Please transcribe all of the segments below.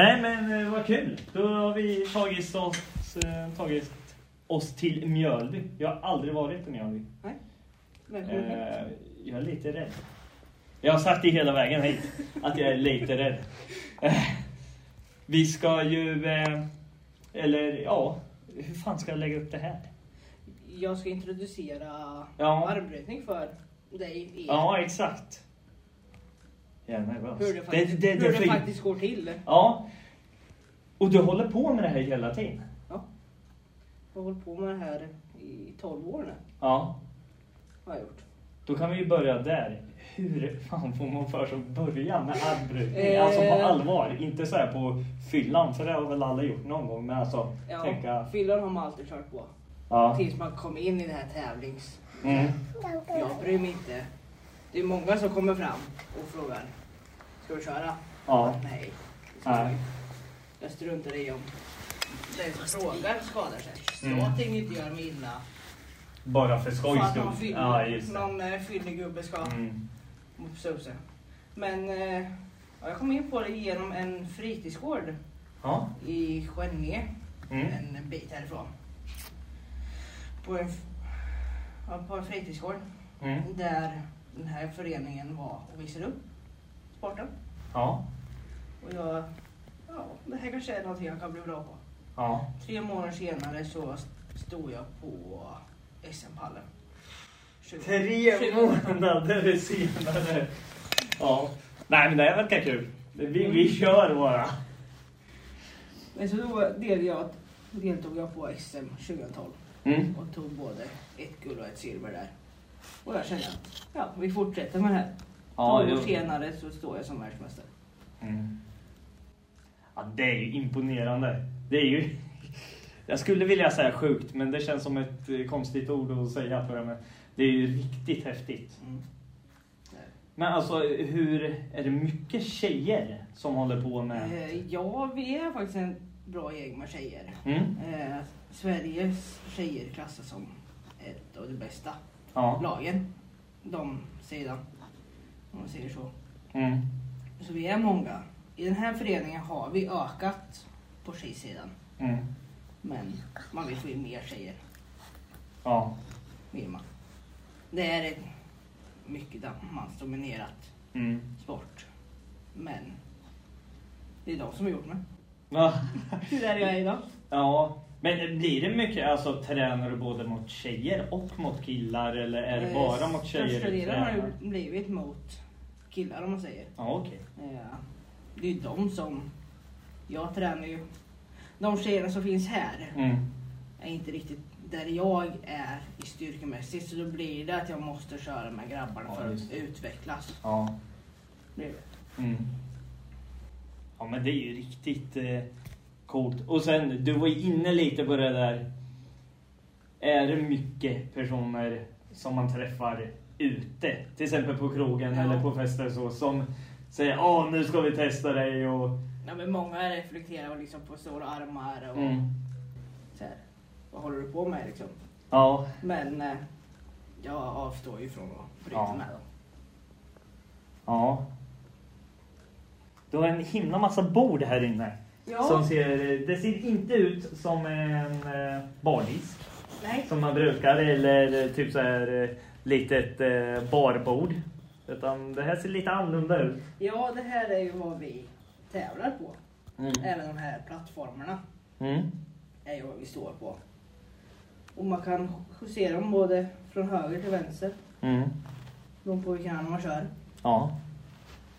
Nej men eh, vad kul. Då har vi tagit oss, eh, tagit oss till Mjölby. Jag har aldrig varit i Mjölby. Nej. Eh, jag är lite rädd. Jag har sagt det hela vägen hit, att jag är lite rädd. Eh, vi ska ju, eh, eller ja, hur fan ska jag lägga upp det här? Jag ska introducera Ja. armbrytning för dig. Er. Ja, exakt. Är nervös. Hur det faktiskt, det, hur det faktiskt går till. Ja. Och du håller på med det här hela tiden? Jag har hållit på med det här i 12 år nu. Ja. Har jag gjort. Då kan vi ju börja där. Hur fan får man för sig att börja med armbrytning? Eh. Alltså på allvar, inte så här på fyllan, för det har väl alla gjort någon gång. Men alltså, Ja, tänka... Fyllan har man alltid kört på. Ja. Tills man kom in i det här tävlings... Mm. Jag bryr mig inte. Det är många som kommer fram och frågar. Ska vi köra? Ja. Nej. Nej. Jag struntar i om den som frågar skadar sig. Mm. Jag tänker inte göra mig illa. Bara för skojs skull. fyll, Ja, just det. någon eh, fyllig gubbe ska Mm. mopsa upp sig. Men eh, ja, jag kom in på det genom en fritidsgård Ja. i Skänninge. Mm. En bit härifrån. På en, ja, på en fritidsgård. Mm. Där den här föreningen var och visade upp sporten. Ja. Och jag, ja, det här kanske är någonting jag kan bli bra på. Ja. Tre månader senare så stod jag på SM-pallen. Tre månader senare. Ja. Nej men det här verkar kul. Vi, vi kör bara. Men så då deltog jag, deltog jag på SM 2012 Mm. och tog både ett guld och ett silver där. Och jag kände att ja, vi fortsätter med det här. Ja, Två år senare så står jag som världsmästare. Mm. Ja, det är ju imponerande. Det är ju... Jag skulle vilja säga sjukt, men det känns som ett eh, konstigt ord att säga för det. Men det är ju riktigt häftigt. Mm. Men alltså, hur... Är det mycket tjejer som håller på med... Eh, ja, vi är faktiskt en bra gäng med tjejer. Mm? Eh, Sveriges tjejer klassas som ett av de bästa Ja. lagen. De sidan. Om man säger så. Mm. Så vi är många. I den här föreningen har vi ökat på tjejsidan. Mm. Men man vill få in mer tjejer. Ja. Vill man. Det är en mycket mansdominerat Mm. sport. Men det är de som har gjort mig. Ja. Det är där jag är idag. ja. Men blir det mycket, alltså tränar du både mot tjejer och mot killar eller är det bara mot tjejer Eh, Största delen har ju blivit mot killar om man säger. Ja, okej. Eh, Det är ju de som... Jag tränar ju... De tjejerna som finns här Mm. är inte riktigt där jag är i styrkemässigt. Så då blir det att jag måste köra med grabbarna Ja, för att utvecklas. Ja. Det. Mm. Ja men det är ju riktigt eh, coolt. Och sen, du var inne lite på det där. Är det mycket personer som man träffar ute? Till exempel på krogen Ja. eller på fester så. Som säger åh nu ska vi testa dig och... Ja, men många reflekterar liksom på stora armar och Mm. så här. Vad håller du på med liksom? Ja. Men eh, jag avstår ju från att bryta Ja. med dem. Ja. Du har en himla massa bord här inne. Ja. Som ser, det ser inte ut som en eh, bardisk. Nej. Som man brukar eller eh, typ så här eh, litet eh, barbord. Utan det här ser lite annorlunda ut. Ja, det här är ju vad vi tävlar på. Mm. Även de här plattformarna Mm. är ju vad vi står på. Och man kan justera dem både från höger till vänster. Mm. Beroende på vilken hand man kör. Ja.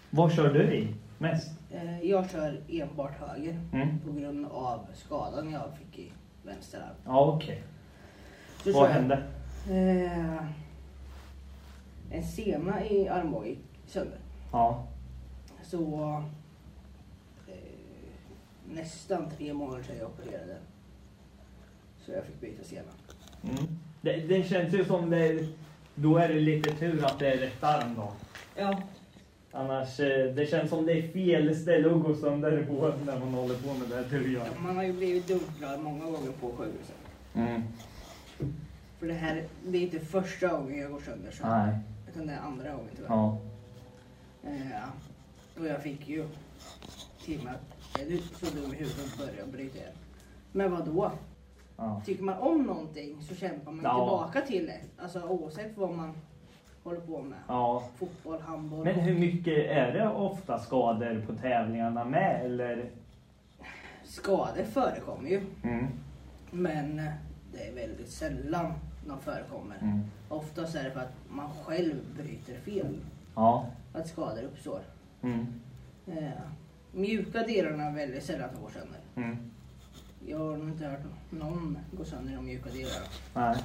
Vad kör du i mest? Eh, Jag kör enbart höger Mm. på grund av skadan jag fick i vänster arm. Ja, okej. Så Vad hände? Eh, en sena i armbåge gick sönder. Ja. Så eh, nästan tre månader sedan jag opererade. Så jag fick byta sena. Mm. Det, det känns ju som det... Då är det lite tur att det är rätt arm då. Ja, Annars, eh, det känns som det är fel ställe att gå sönder på när man håller på med det här tror jag. man har ju blivit dumplad många gånger på sjukhuset. Mm. För det här, det är inte första gången jag går sönder så. Nej. Utan det är andra gången tyvärr. Ja. Eh, och jag fick ju att är du så dum i huvudet att börja bryta igen? Men vad då? Ja. Tycker man om någonting så kämpar man Ja. tillbaka till det. Alltså oavsett vad man håller på med. ja. Fotboll, handboll. Men hur mycket är det ofta skador på tävlingarna med eller? Skador förekommer ju. Mm. Men eh, det är väldigt sällan de förekommer. Mm. Oftast är det för att man själv bryter fel. Ja. Att skador uppstår. Mm. Eh, mjuka delarna är väldigt sällan som går sönder. Mm. Jag har nog inte hört någon gå sönder de mjuka delarna. Nej.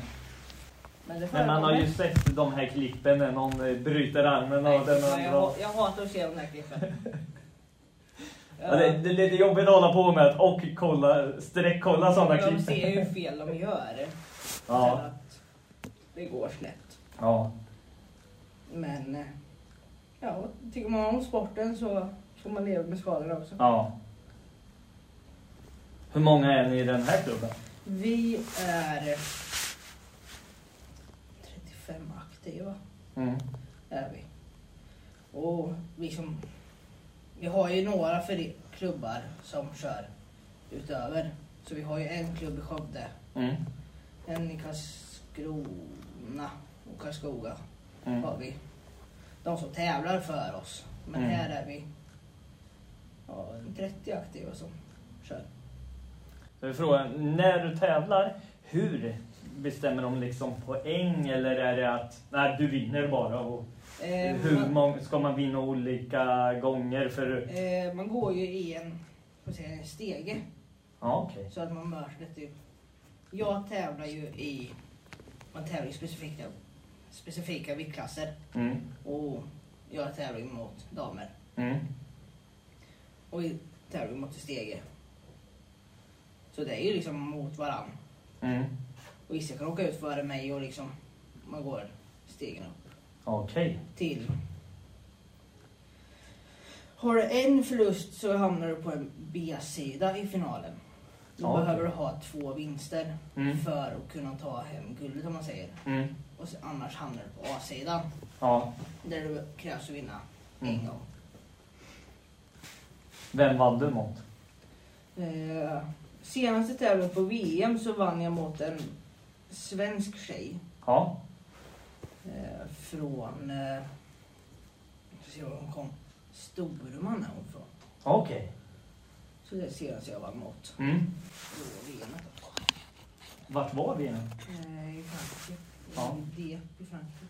Men Men man har ju sett de här klippen när någon eh, bryter armen av den jag, andra. ha- jag hatar att se de där klippen. Ja, det, det är lite jobbigt att hålla på med att och kolla, sträckkolla sådana De klipp. ser ju fel de gör. Ja. Det går snett. Ja. Men eh, ja, tycker man om sporten så får man leva med skadorna också. ja. Hur många är ni i den här klubben? Vi är 35 aktiva. Mm. Är vi. Och vi som... Vi har ju några för klubbar som kör utöver. Så vi har ju en klubb i Skövde, Mm. en i Karlskrona och Karlskoga Mm. har vi. De som tävlar för oss. Men Mm. här är vi ja, en 30 aktiva som kör. Så vi frågar, när du tävlar, hur bestämmer de liksom poäng eller är det att nej, du vinner bara? Och Eh, hur man, många, ska man vinna olika gånger? För, eh, man går ju i en, en stege. ja, okej. Så att man möter det typ. Jag tävlar ju i, man tävlar i specifika, specifika viktklasser. Mm. Och jag tävlar ju mot damer. Mm. Och tävlar ju mot stege. Så det är ju liksom mot varann. Mm. Och kan åka ut före mig och liksom, man går stegen upp Okej. till. Har du en förlust så hamnar du på en B-sida i finalen. Då okej. behöver du ha två vinster Mm. för att kunna ta hem guldet om man säger. Mm. Och så, annars hamnar du på A-sidan Ja. där du krävs att vinna Mm. en gång. Vem vann du mot? Eh, senaste tävlingen på VM så vann jag mot en svensk tjej Ja. eh, från, eh, jag se var hon kom, Storuman är hon från. Okej. Så det är senaste jag vann mot Mm. Vart var vi nu? Eh, I Frankrike. Ja. I Dieppe i Frankrike.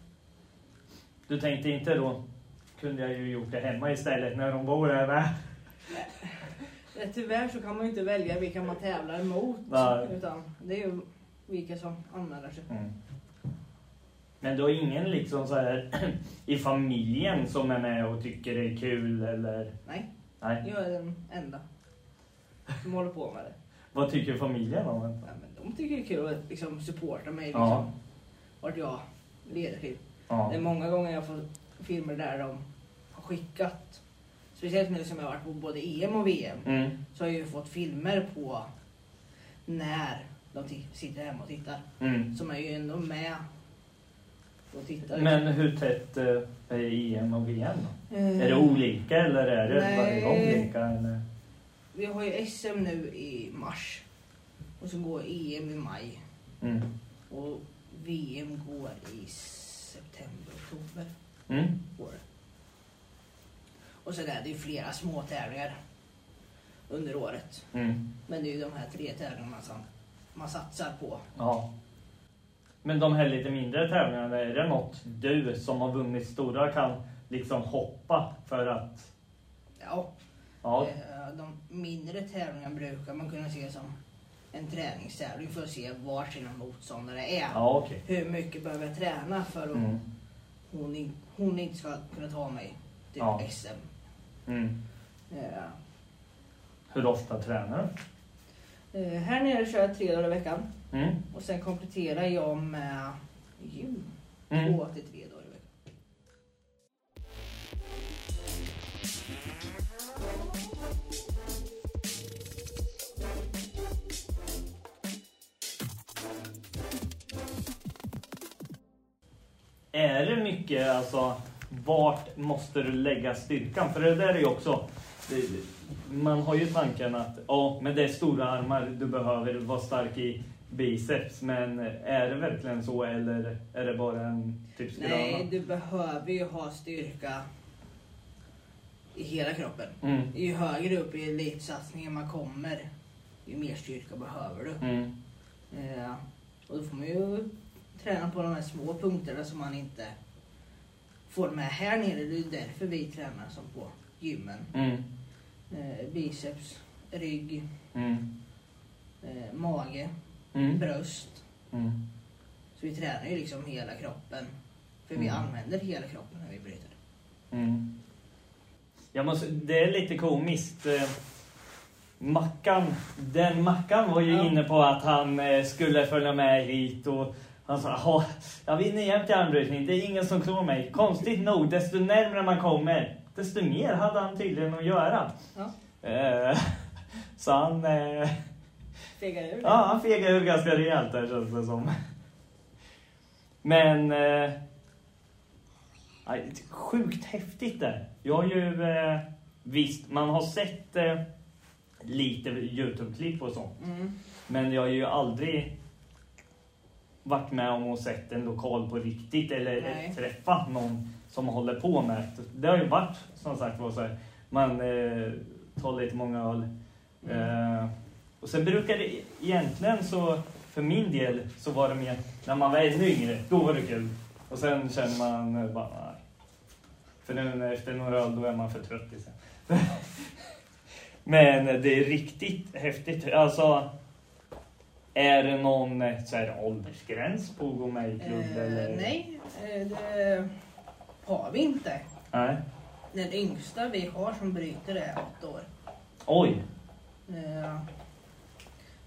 Du tänkte inte då, kunde jag ju gjort det hemma istället när de bor här med. Eh, Tyvärr så kan man ju inte välja vilka man tävlar mot. Nej. Utan det är ju vilka som anmäler sig. Mm. Men du har ingen liksom så här i familjen som är med och tycker det är kul eller? Nej, Nej. jag är den enda som håller på med det. Vad tycker familjen om det? Ja, men de tycker det är kul att liksom supporta mig liksom, Ja. vart jag leder till. Ja. Det är många gånger jag får filmer där de har skickat, speciellt nu som jag har varit på både EM och VM, Mm. så har jag ju fått filmer på när de sitter hemma och tittar. Mm. Som är ju ändå med och tittar. Men hur tätt eh, är EM och VM då? Eh, Är det olika eller är det Nej. varje gång lika? Eller? Vi har ju SM nu i mars. Och så går EM i maj. Mm. Och VM går i september, oktober. Mm. Och sen är det ju flera små tävlingar under året. Mm. Men det är ju de här tre tävlingarna som man satsar på. Ja. Men de här lite mindre tävlingarna, är det något du som har vunnit stora kan liksom hoppa för att... Ja, Ja. eh, de mindre tävlingarna brukar man kunna se som en träningstävling för att se var sina motståndare är. Ja, okej. Hur mycket behöver jag träna för att Mm. hon, hon inte ska kunna ta mig till Ja. SM. Mm. Eh, Hur ofta tränar eh, här nere kör jag tre dagar i veckan? Mm. och sen kompletterar jag med gym. Mm. Två till tre dagar i veckan. Är det mycket, alltså, vart måste du lägga styrkan? För det där är ju också, man har ju tanken att ja, men det är stora armar, du behöver vara stark i biceps. Men är det verkligen så eller är det bara en typ skröna? Nej, du behöver ju ha styrka i hela kroppen. Mm, Ju högre upp i elitsatsningen man kommer, ju mer styrka behöver du. mm, Eh, och då får man ju träna på de här små punkterna som man inte får med här nere. Det är därför vi tränar som på gymmen. mm, Eh, biceps, rygg, mm, eh, mage, mm, bröst. mm. Så vi tränar ju liksom hela kroppen. För vi Mm. använder hela kroppen när vi bryter. Mm. Jag måste, det är lite komiskt. Eh, Mackan, den Mackan var ju Ja. inne på att han eh, skulle följa med hit och han sa "Ja, jag vinner jämt i armbrytning, det är ingen som klår mig. Konstigt nog, desto närmare man kommer, desto mer hade han tydligen att göra. Ja. Eh, så han, eh, Fegar ur ja, han fegade ur ganska rejält där känns det som. Men eh, sjukt häftigt där. Jag har ju eh, visst, man har sett eh, lite Youtube-klipp och sånt. Mm. Men jag har ju aldrig varit med om och sett en lokal på riktigt eller Nej. träffat någon som håller på med det. Har ju varit som sagt var så här, man eh, tar lite många öl. Eh, och sen brukar det egentligen så, för min del, så var det mer när man var ännu yngre, då var det kul. Och sen känner man eh, bara, nej. För nu efter några öl, då är man för trött sen. Men det är riktigt häftigt. Alltså, är det någon eh, så här, åldersgräns på att gå med i klubb? Eh, eller? nej, eh, det har vi inte. Nej. Den yngsta vi har som bryter är åtta år. Oj. Eh,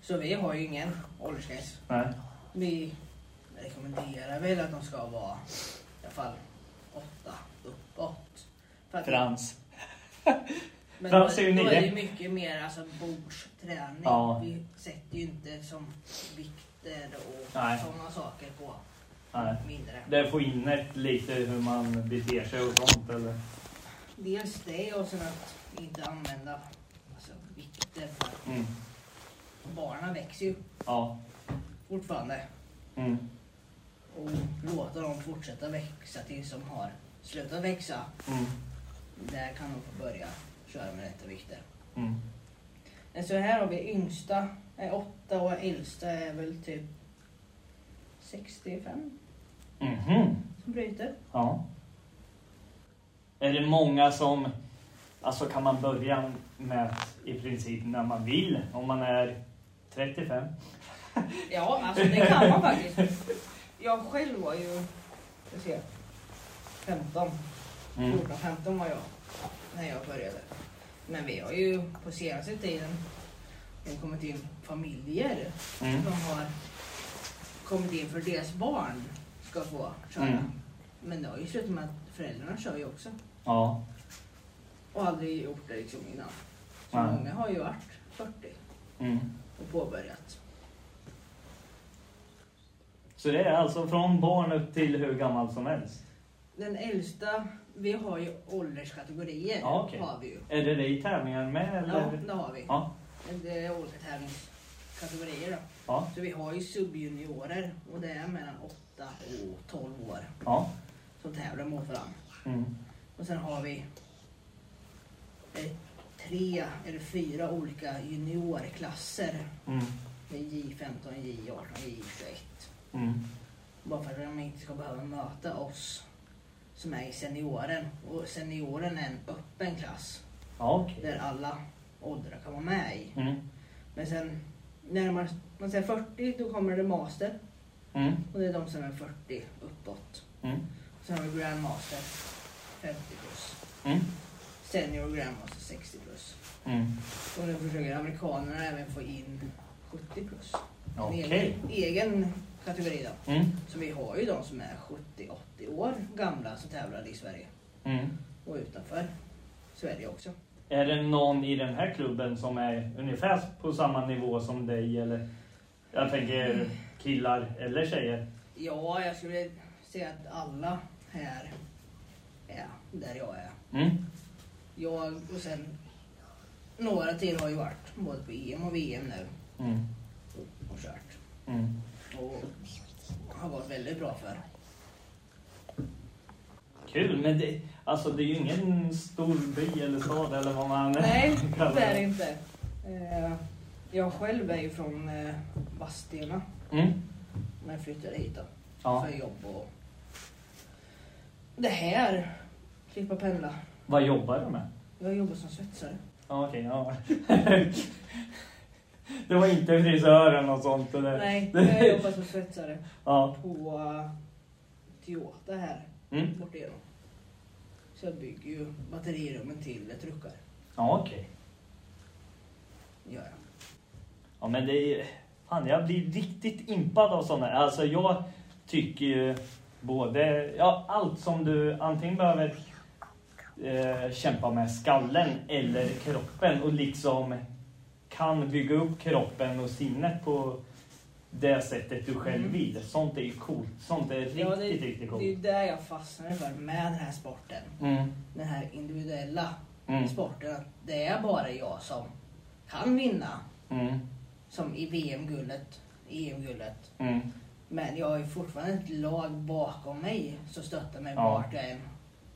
Så vi har ju ingen åldersgräns. Nej. Vi rekommenderar väl att de ska vara i alla fall åtta uppåt. För att- Frans. Men Frans är ju då är nio. det ju mycket mer alltså bordsträning. Ja. Vi sätter ju inte som vikter och Nej. sådana saker på Nej. mindre. Det får in ett lite hur man beter sig och sånt eller? Dels det och sen att inte använda alltså, vikter. Mm. barnen växer ju Ja. fortfarande. Mm. Och låta dem fortsätta växa tills de har slutat växa. Mm. Där kan de få börja köra med rätta vikter. Mm. Så här har vi yngsta är åtta och äldsta är väl typ 65 Mhm. som bryter. Ja. Är det många som, alltså kan man börja med i princip när man vill om man är 35? Ja, alltså det kan man faktiskt. Jag själv var ju, ska se, 15. Mm. 14-15 var jag när jag började. Men vi har ju på senaste tiden det kommit in familjer Mm. som har kommit in för deras barn ska få köra. Mm. Men det har ju slutat med att föräldrarna kör ju också. Ja. Och aldrig gjort det liksom innan. Så Nej. många har ju varit 40 Mm. och påbörjat. Så det är alltså från barn upp till hur gammal som helst? Den äldsta, vi har ju ålderskategorier. Ja, okej. har vi ju. Är det det i tävlingar med Ja, eller? det har vi. Ja. Det är olika tävlingskategorier då. Ja. Så vi har ju subjuniorer och det är mellan 8 och 12 år Ja. som tävlar mot varandra. Mm. Och sen har vi eh, tre eller fyra olika juniorklasser. Mm. Med J15, J18, J21. Mm. Bara för att de inte ska behöva möta oss som är i senioren. Och senioren är en öppen klass okej. där alla åldrar kan vara med i. Mm. Men sen när man, säger 40 då kommer det master. Mm. Och det är de som är 40 uppåt. Mm. Sen har vi grandmaster 50 plus. Mm. Senior grandmaster 60 plus. Mm. Och nu försöker amerikanerna även få in 70 plus. En Okej. egen, egen kategori då. Mm. Så vi har ju de som är 70-80 år gamla som tävlar i Sverige. Mm. Och utanför Sverige också. Är det någon i den här klubben som är ungefär på samma nivå som dig? Eller? Jag tänker killar eller tjejer. Ja, jag skulle säga att alla här är Mm. Jag och sen några till har ju varit både på EM och VM nu Mm. och kört. Mm. Och har gått väldigt bra för. Kul, men det, alltså det är ju ingen stor by eller stad eller vad man Nej, det är det inte. Eh, Jag själv är ju från eh, Vadstena Mm. när jag flyttade hit då, Ja. för jobb och det här. Slippa pendla. Vad jobbar du med? Jag jobbar som svetsare. Ja, okej, ja. det var inte frisör eller något sånt eller? Nej, jag jobbar som svetsare Ja. på uh, Toyota här Mm. bortigenom. Så jag bygger ju batterirummen till truckar. Ja, okej. Gör jag. Ja, men det är Fan, jag blir riktigt impad av sådana. Alltså jag tycker ju både, ja allt som du antingen behöver eh, kämpa med skallen eller kroppen och liksom kan bygga upp kroppen och sinnet på det sättet du själv Mm. vill. Sånt är ju coolt. Sånt är riktigt, Ja, det, riktigt det coolt. är ju där jag fastnade för med den här sporten. Mm, Den här individuella mm, sporten. Att det är bara jag som kan vinna. mm, Som i VM-guldet, EM-guldet. mm. Men jag har ju fortfarande ett lag bakom mig som stöttar mig Ja. vart jag än,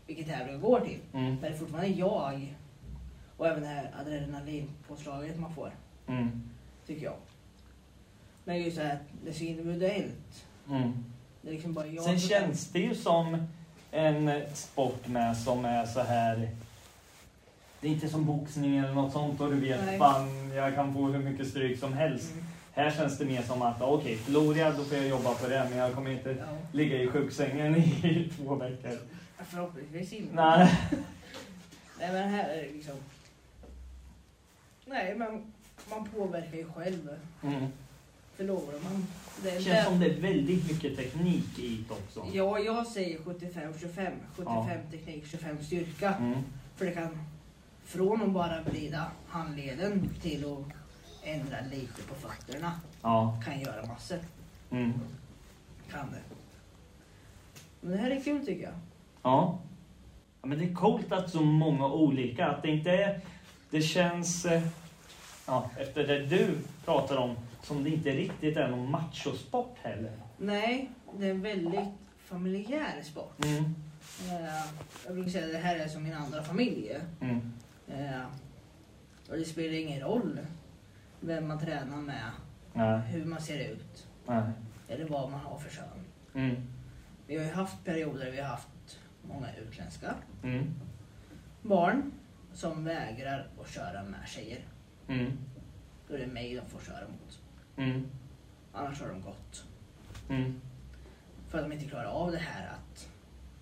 vilket tävling jag går till. Mm, Men det är fortfarande jag och även det här adrenalinpåslaget man får, tycker jag. Men det här, det är så individuellt. mm. Det är liksom bara jag Sen känns det ju som en sport med som är så här. Det är inte som boxning eller något sånt och du vet Nej. fan jag kan få hur mycket stryk som helst. Mm, Här känns det mer som att okej, förlorar jag då får jag jobba på det men jag kommer inte ja. ligga i sjuksängen i två veckor. Förhoppningsvis inte. Nej. Nej men här är det liksom... Nej men man påverkar ju själv. Mm. Förlorar man... Det Det känns där- som det är väldigt mycket teknik i det också. Ja, jag säger 75-25. 75 teknik, 25 styrka. Mm. För det kan från att bara vrida handleden till att ändra lite på fötterna. Ja. Kan göra massor. Mm. Kan det. Men det här är kul tycker jag. Ja. ja. Men det är coolt att så många olika, att det inte är... Det känns, eh, ja, efter det du pratar om, som det inte riktigt är någon machosport heller. Nej, det är en väldigt familjär sport. Mm. Eh, Jag brukar säga att det här är som min andra familj. Mm. Eh, Och det spelar ingen roll vem man tränar med, Nej. hur man ser ut Nej. eller vad man har för kön. Mm. Vi har ju haft perioder där vi har haft många utländska Mm. barn som vägrar att köra med tjejer. Mm. Då är det mig de får köra mot. Mm. Annars har de gått. Mm. För att de inte klarar av det här att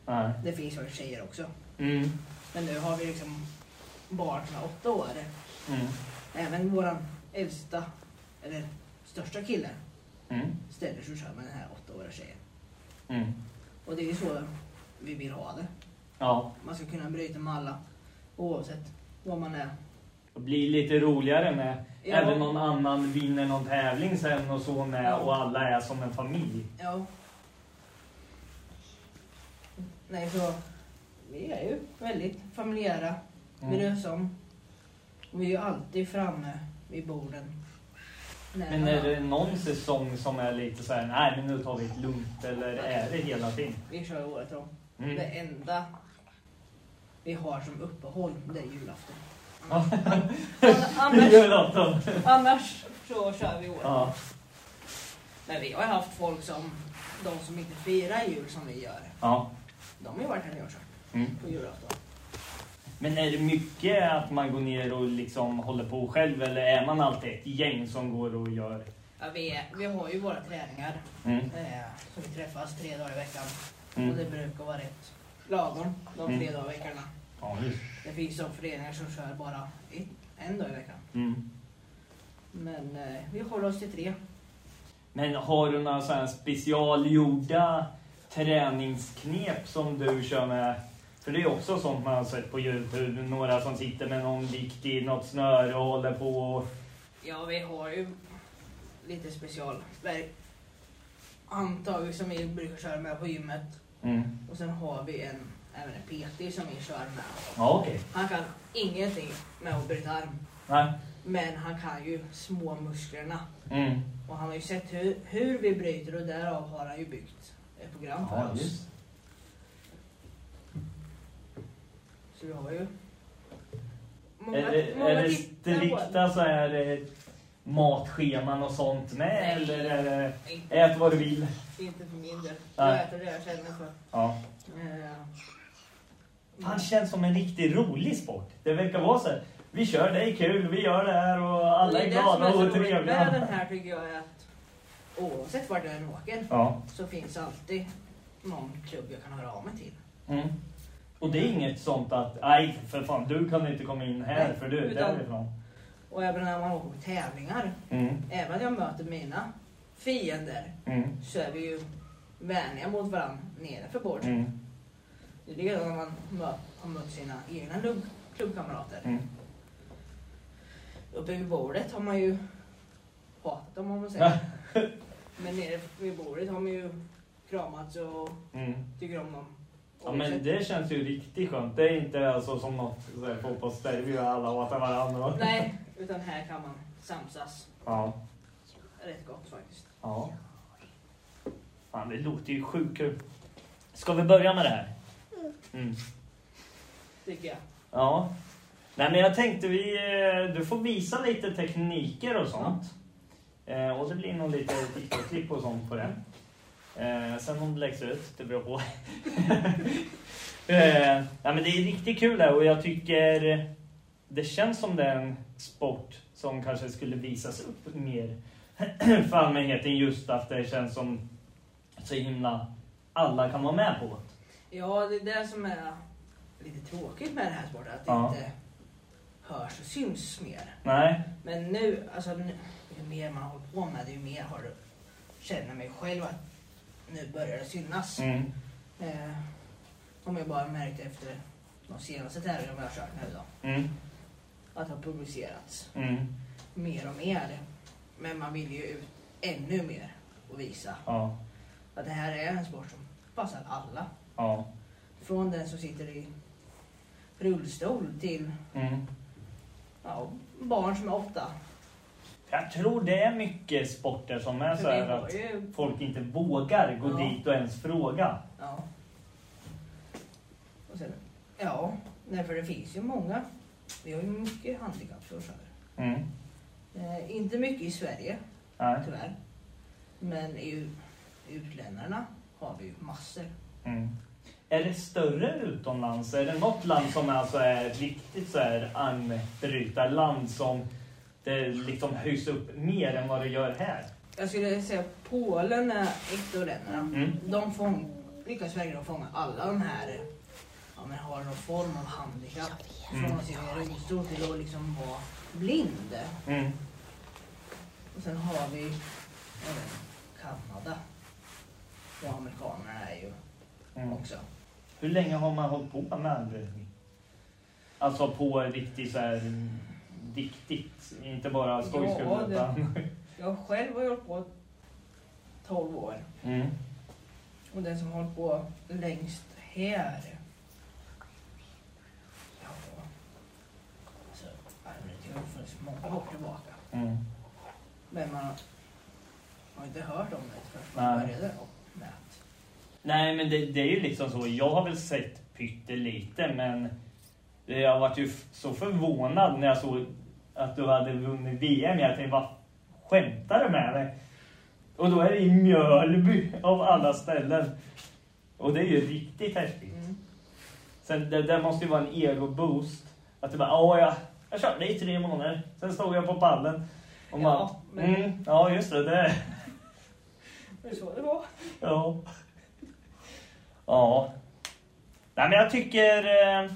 Nej. det finns ju tjejer också. Mm. Men nu har vi liksom barn som är åtta år. Mm. Även våran äldsta, eller största kille, Mm. ställer sig och kör med den här åttaåriga tjejen. Mm. Och det är ju så vi vill ha det. Ja. Man ska kunna bryta med alla oavsett vad man är. Det blir lite roligare med Ja. även någon annan vinner någon tävling sen och så med Ja. och alla är som en familj. Ja. Nej, så vi är ju väldigt familjära. Vi Mm. rör oss om. Vi är ju alltid framme vid borden. När Men är det någon säsong som är lite så här, nej men nu tar vi det lugnt eller är det hela tiden? Vi kör året om. Mm. Det enda vi har som uppehåll, det är julafton. Annars, Julafton. annars så kör vi året. Ja. Men vi har ju haft folk som, de som inte firar jul som vi gör, ja. de har ju varit här och kört Mm. på julafton. Men är det mycket att man går ner och liksom håller på själv eller är man alltid ett gäng som går och gör? Ja, vi, är, vi har ju våra träningar Mm. eh, som vi träffas tre dagar i veckan. Mm. Och det brukar vara rätt lagom de tre Mm. dagar i veckorna. Ja. Det finns de föreningar som kör bara ett, en dag i veckan. Mm. Men eh, vi håller oss till tre. Men har du några sådana specialgjorda träningsknep som du kör med? För det är också sånt man har sett på Youtube. Några som sitter med någon vikt i något snöre och håller på. och- Ja, vi har ju lite specialverk. Handtag som vi brukar köra med på gymmet. Mm. Och sen har vi en även en PT som vi kör med. Ja, okej. Han kan ingenting med att bryta arm. Nej. Men han kan ju små musklerna. Mm. Och han har ju sett hur, hur vi bryter och därav har han ju byggt ett program för Ja, oss. just. Så vi har ju många, Är det, många är det strikta så är det matscheman och sånt med? Nej. Eller är det ät vad du vill? inte för min del. Jag äter det jag känner för. Ja. Eh, Han känns som en riktigt rolig sport. Det verkar vara så här. Vi kör, det är kul, vi gör det här och alla är det som glada är så och roligt Med den trevliga. här tycker jag är att oavsett jag än åker Ja. så finns alltid någon klubb jag kan höra av mig till. Mm. Och det är inget sånt att, nej för fan, du kan inte komma in här Nej, för du är därifrån. Och även när man åker på tävlingar, Mm. även när jag möter mina fiender Mm. så är vi ju vänliga mot varandra nedanför bordet. Mm. Det är likadant när man mö- har mött sina egna klubb- klubbkamrater. Mm. Uppe vid bordet har man ju hatat dem om man säger. Men nere vid bordet har man ju kramats och Mm. tycker om dem. Ja men det känns ju riktigt skönt. Det är inte alltså som något fotbollsderby och alla hatar varandra. Nej, utan här kan man samsas Ja. rätt gott faktiskt. Ja. Fan, det låter ju sjukt kul. Ska vi börja med det här? Mm. Tycker jag. Ja. Nej men jag tänkte vi, eh, du får visa lite tekniker och sånt. Eh, och det blir nog lite TikTok-klipp och sånt på det. Eh, sen om det läggs ut, det beror på. eh, ja, men det är riktigt kul där och jag tycker det känns som det är en sport som kanske skulle visas upp mer för allmänheten just att det känns som så himla alla kan vara med på det. Ja, det är det som är lite tråkigt med den här sporten. Att det Ja. inte hörs och syns mer. Nej. Men nu, alltså nu, ju mer man håller på med det, ju mer har du, känner mig själv att nu börjar det synas. Mm. Eh, man ju bara märkt efter de senaste tävlingarna vi har kört nu då. Mm. Att det har publicerats Mm. mer och mer. Men man vill ju ut ännu mer och visa Ja. att det här är en sport som passar alla. Ja. Från den som sitter i rullstol till Mm. ja, barn som är åtta. Jag tror det är mycket sporter som är så här att ju, folk inte vågar gå Ja. dit och ens fråga. ja. Och sen, ja, nej, för det finns ju många. Vi har ju mycket handikapp som kör. Mm. Eh, inte mycket i Sverige, Nej. tyvärr. Men i utländarna har vi ju massor. Mm. Är det större utomlands? Är det något land som alltså är riktigt så här armbrytarland som det liksom höjs upp mer än vad det gör här? Jag skulle säga Polen är ett av länderna. Mm. De fång, lyckas verkligen fånga alla de här, ja men har någon form av handikapp. Från att sitta i rullstol till att liksom vara blind. Mm. Och sen har vi även Kanada. Och amerikanerna är ju Mm. Också. Hur länge har man hållit på med armbrytning? Alltså på riktigt så här riktigt, inte bara skojskull Ja, det- utan... Jag själv har hållit på 12 år. Mm. Och den som har hållit på längst här. Ja. Alltså, armbrytning har funnits många år tillbaka. Mm. Men man har inte hört om det förrän man började Nej, men det, det är ju liksom så. Jag har väl sett pyttelite, men jag varit ju så förvånad när jag såg att du hade vunnit VM. Jag tänkte, vad skämtar du med mig? Och då är det i Mjölby av alla ställen. Och det är ju riktigt häftigt. Mm. Sen det, det måste ju vara en ego-boost. Att du bara, ja, jag, jag körde i tre månader. Sen stod jag på pallen. Och Ja, bara, men- mm, ja just det, det Det är så det var. Ja. Ja. Nej, men jag tycker eh,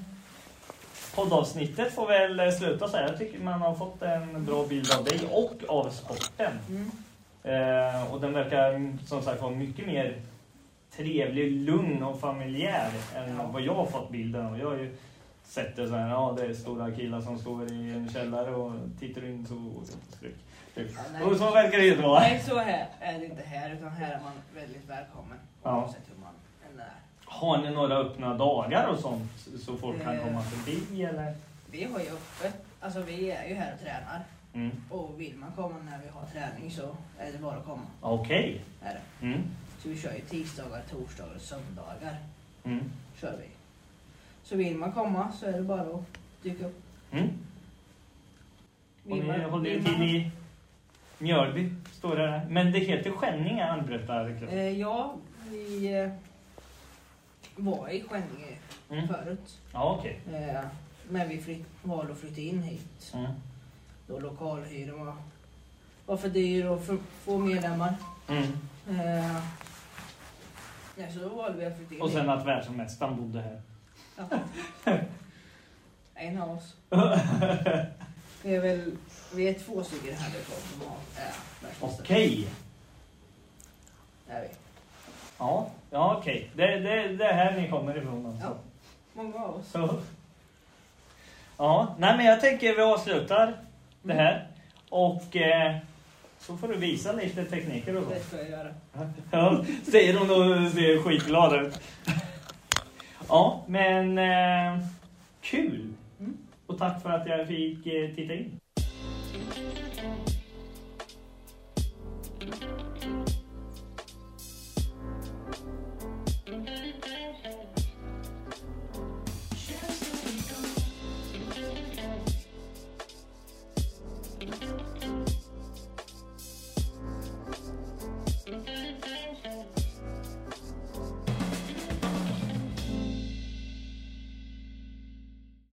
poddavsnittet får väl eh, sluta så här. Jag tycker man har fått en bra bild av dig och av sporten. Mm. Eh, och den verkar som sagt vara mycket mer trevlig, lugn och familjär än Ja. vad jag har fått bilden av. Jag har ju sett det så här, ja det är stora killar som står i en källare och tittar in så... Typ. Ja, nej. och så verkar det ju inte vara. Nej, så här är det inte här. Utan här är man väldigt välkommen. Ja. Oavsett hur man än är. Har ni några öppna dagar och sånt så folk kan Eh. komma förbi eller? Vi har ju öppet, alltså vi är ju här och tränar. Mm. Och vill man komma när vi har träning så är det bara att komma. Okej. Det. Mm. Så vi kör ju tisdagar, torsdagar och söndagar. Mm. Kör vi. Så vill man komma så är det bara att dyka upp. Mm. Och ni håller ju till i Mjölby, står det där. Men det heter Skänninge, klubb. Eh, ja, vi eh, var i Skänninge Mm. förut. Ja, okej. Eh, men vi flytt, valde att flytta in hit. Mm. Då lokalhyran var, var för dyr och för få medlemmar. Mm. Eh, ja, så då valde vi att flytta in Och sen hit. att världsmästaren bodde här. Ja. En av oss. Vi är väl vi är två stycken här kvar som har är världsmästare. Okej. Är vi. Ja, ja okej. Det, det, det är här ni kommer ifrån alltså. Ja. Många av oss. Så. Ja, nej men jag tänker vi avslutar det här. Och eh, så får du visa lite tekniker och så. Det ska jag göra. Ja, säger hon och ser skitglad ut. Ja, men eh, kul! Mm. Och tack för att jag fick eh, titta in.